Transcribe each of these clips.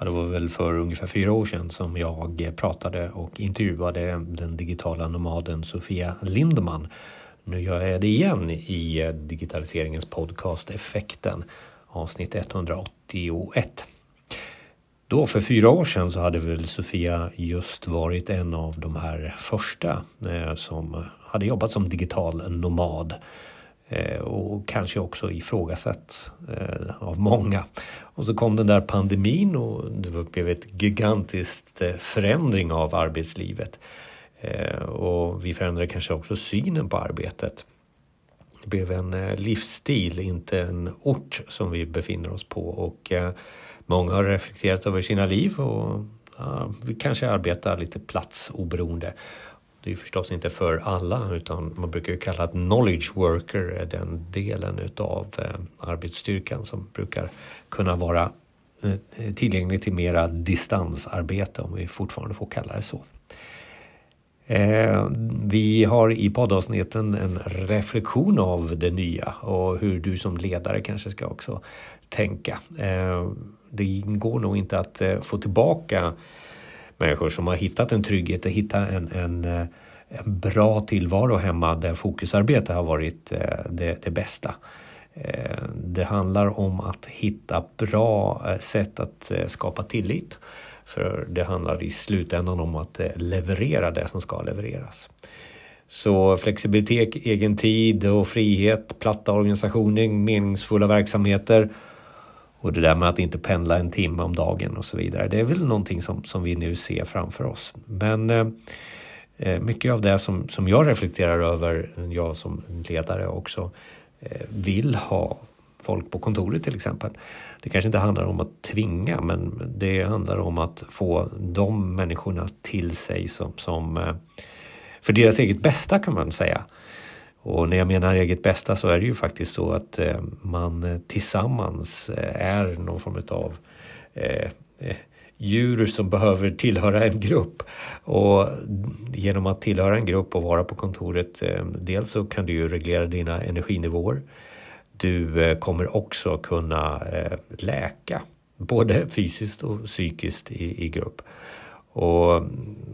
Ja, det var väl för ungefär fyra år sedan som jag pratade och intervjuade den digitala nomaden Sofia Lindman. Nu gör jag det igen i digitaliseringens podcast Effekten avsnitt 181. Då för fyra år sedan så hade väl Sofia just varit en av de här första eh, som hade jobbat som digital nomad Eh, och kanske också ifrågasatt eh, av många. Och så kom den där pandemin och det blev ett gigantiskt eh, förändring av arbetslivet. Och vi förändrade kanske också synen på arbetet. Det blev en livsstil, inte en ort som vi befinner oss på och många har reflekterat över sina liv och ja, vi kanske arbetar lite platsoberoende. Det är förstås inte för alla utan man brukar kalla att knowledge worker är den delen utav eh, arbetsstyrkan som brukar kunna vara eh, tillgänglig till mera distansarbete om vi fortfarande får kalla det så. Eh, vi har i poddavsnitten en reflektion av det nya och hur du som ledare kanske ska också tänka. Det går nog inte att få tillbaka människor som har hittat en trygghet och hittat en, en, eh, en bra tillvaro hemma där fokusarbete har varit eh, det, det bästa. Eh, det handlar om att hitta bra sätt att skapa tillit. För det handlar i slutändan om att leverera det som ska levereras. Så flexibilitet, egen tid och frihet, platta organisationer, meningsfulla verksamheter och det där med att inte pendla en timme om dagen och så vidare. Det är väl någonting som, som vi nu ser framför oss. Men eh, eh, mycket av det som, som jag reflekterar över, jag som ledare också, eh, vill ha folk på kontoret till exempel. Det kanske inte handlar om att tvinga men det handlar om att få de människorna till sig som, som eh, för deras eget bästa kan man säga. Och när jag menar eget bästa så är det ju faktiskt så att eh, man eh, tillsammans eh, är någon form av djur som behöver tillhöra en grupp. Och genom att tillhöra en grupp och vara på kontoret, dels så kan du ju reglera dina energinivåer. Du kommer också kunna läka, både fysiskt och psykiskt i, i grupp. Och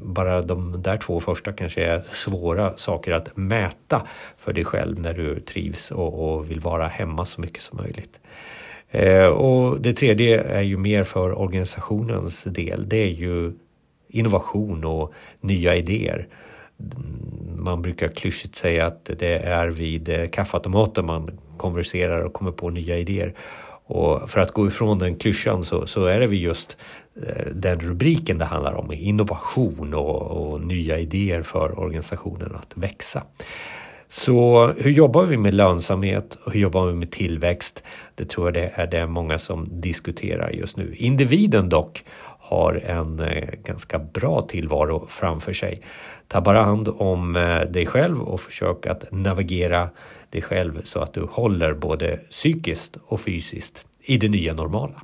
bara de där två första kanske är svåra saker att mäta för dig själv när du trivs och, och vill vara hemma så mycket som möjligt. Eh, och det tredje är ju mer för organisationens del. Det är ju innovation och nya idéer. Man brukar klyschigt säga att det är vid kaffeautomaten man konverserar och kommer på nya idéer. Och för att gå ifrån den klyschan så, så är det just eh, den rubriken det handlar om, innovation och, och nya idéer för organisationen att växa. Så hur jobbar vi med lönsamhet och hur jobbar vi med tillväxt? Det tror jag det är det många som diskuterar just nu. Individen dock har en eh, ganska bra tillvaro framför sig. Ta bara hand om eh, dig själv och försök att navigera dig själv så att du håller både psykiskt och fysiskt i det nya normala.